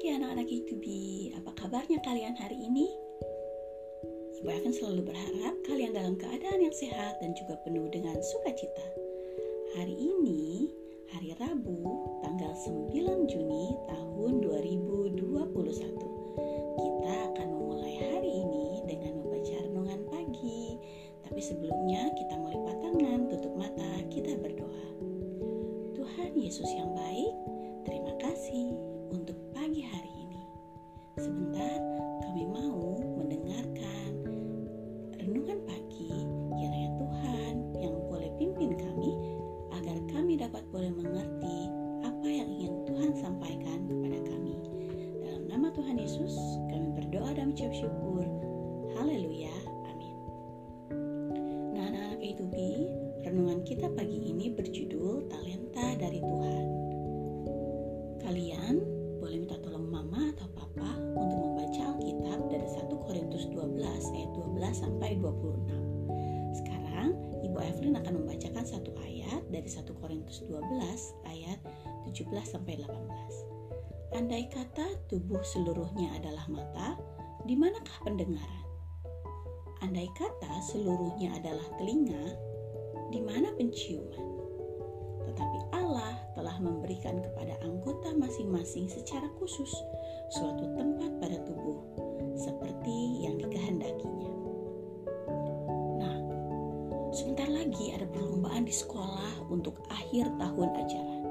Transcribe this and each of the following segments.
pagi anak-anak ITB, apa kabarnya kalian hari ini? Ibu akan selalu berharap kalian dalam keadaan yang sehat dan juga penuh dengan sukacita. Hari ini, hari Rabu, tanggal 9 Juni tahun 2021. Kita akan memulai hari ini dengan membaca renungan pagi. Tapi sebelumnya kita mau lipat tangan, tutup mata, kita berdoa. Tuhan Yesus yang baik, terima kasih untuk hari ini. Sebentar kami mau mendengarkan renungan pagi kiranya Tuhan yang boleh pimpin kami agar kami dapat boleh mengerti apa yang ingin Tuhan sampaikan kepada kami. Dalam nama Tuhan Yesus kami berdoa dan mengucap syukur. Haleluya. Amin. Nah, anak-anak A2B, renungan kita pagi sampai 26. Sekarang Ibu Evelyn akan membacakan satu ayat dari 1 Korintus 12 ayat 17 sampai 18. Andai kata tubuh seluruhnya adalah mata, di manakah pendengaran? Andai kata seluruhnya adalah telinga, di mana penciuman? Tetapi Allah telah memberikan kepada anggota masing-masing secara khusus suatu tempat pada tubuh, seperti yang dikehendakinya. Sebentar lagi ada perlombaan di sekolah untuk akhir tahun ajaran.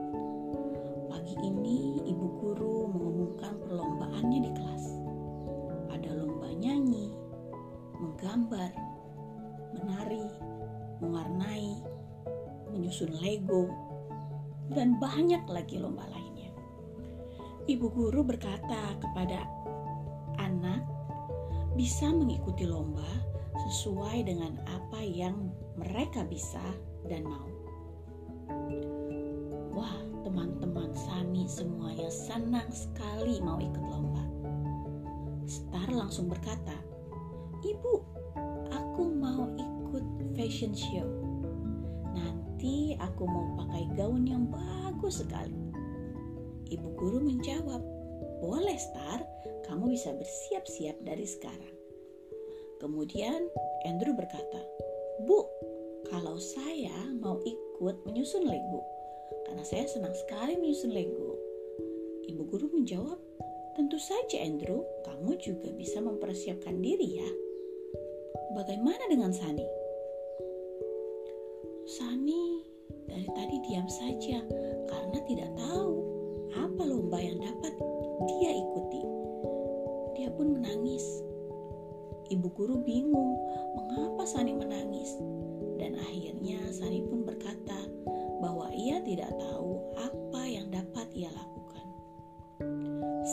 Pagi ini, ibu guru mengumumkan perlombaannya di kelas. Ada lomba nyanyi, menggambar, menari, mewarnai, menyusun Lego, dan banyak lagi lomba lainnya. Ibu guru berkata kepada anak bisa mengikuti lomba sesuai dengan apa yang mereka bisa dan mau. Wah, teman-teman Sani semuanya senang sekali mau ikut lomba. Star langsung berkata, "Ibu, aku mau ikut fashion show." Nanti aku mau pakai gaun yang bagus sekali. Ibu guru menjawab, boleh Star, kamu bisa bersiap-siap dari sekarang. Kemudian Andrew berkata, Bu, kalau saya mau ikut menyusun Lego, karena saya senang sekali menyusun Lego. Ibu guru menjawab, tentu saja Andrew, kamu juga bisa mempersiapkan diri ya. Bagaimana dengan Sani? Sani dari tadi diam saja karena tidak tahu apa lomba yang dapat dia ikuti. Dia pun menangis. Ibu guru bingung mengapa Sani menangis. Dan akhirnya Sani pun berkata bahwa ia tidak tahu apa yang dapat ia lakukan.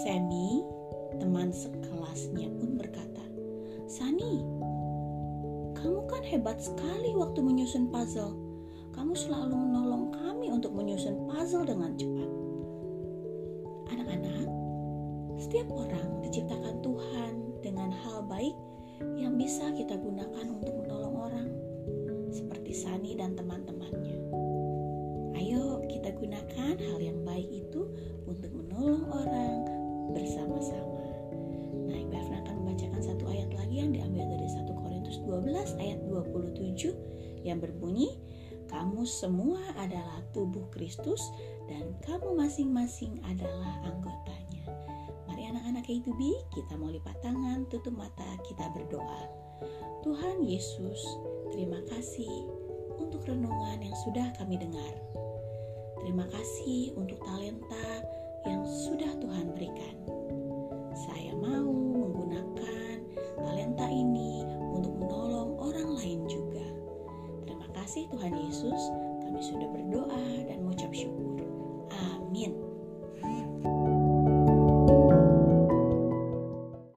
Semi, teman sekelasnya pun berkata, Sani, kamu kan hebat sekali waktu menyusun puzzle kamu selalu menolong kami untuk menyusun puzzle dengan cepat. Anak-anak, setiap orang diciptakan Tuhan dengan hal baik yang bisa kita gunakan untuk menolong orang, seperti Sani dan teman-temannya. Ayo kita gunakan hal yang baik itu untuk menolong orang bersama-sama. Nah, Ibu akan membacakan satu ayat lagi yang diambil dari 1 Korintus 12 ayat 27 yang berbunyi, kamu semua adalah tubuh Kristus dan kamu masing-masing adalah anggotanya. Anak-anak B, kita mau lipat tangan, tutup mata, kita berdoa. Tuhan Yesus, terima kasih untuk renungan yang sudah kami dengar. Terima kasih untuk talenta yang sudah Tuhan berikan. Saya mau menggunakan talenta ini untuk menolong orang lain juga kasih Tuhan Yesus, kami sudah berdoa dan mengucap syukur. Amin.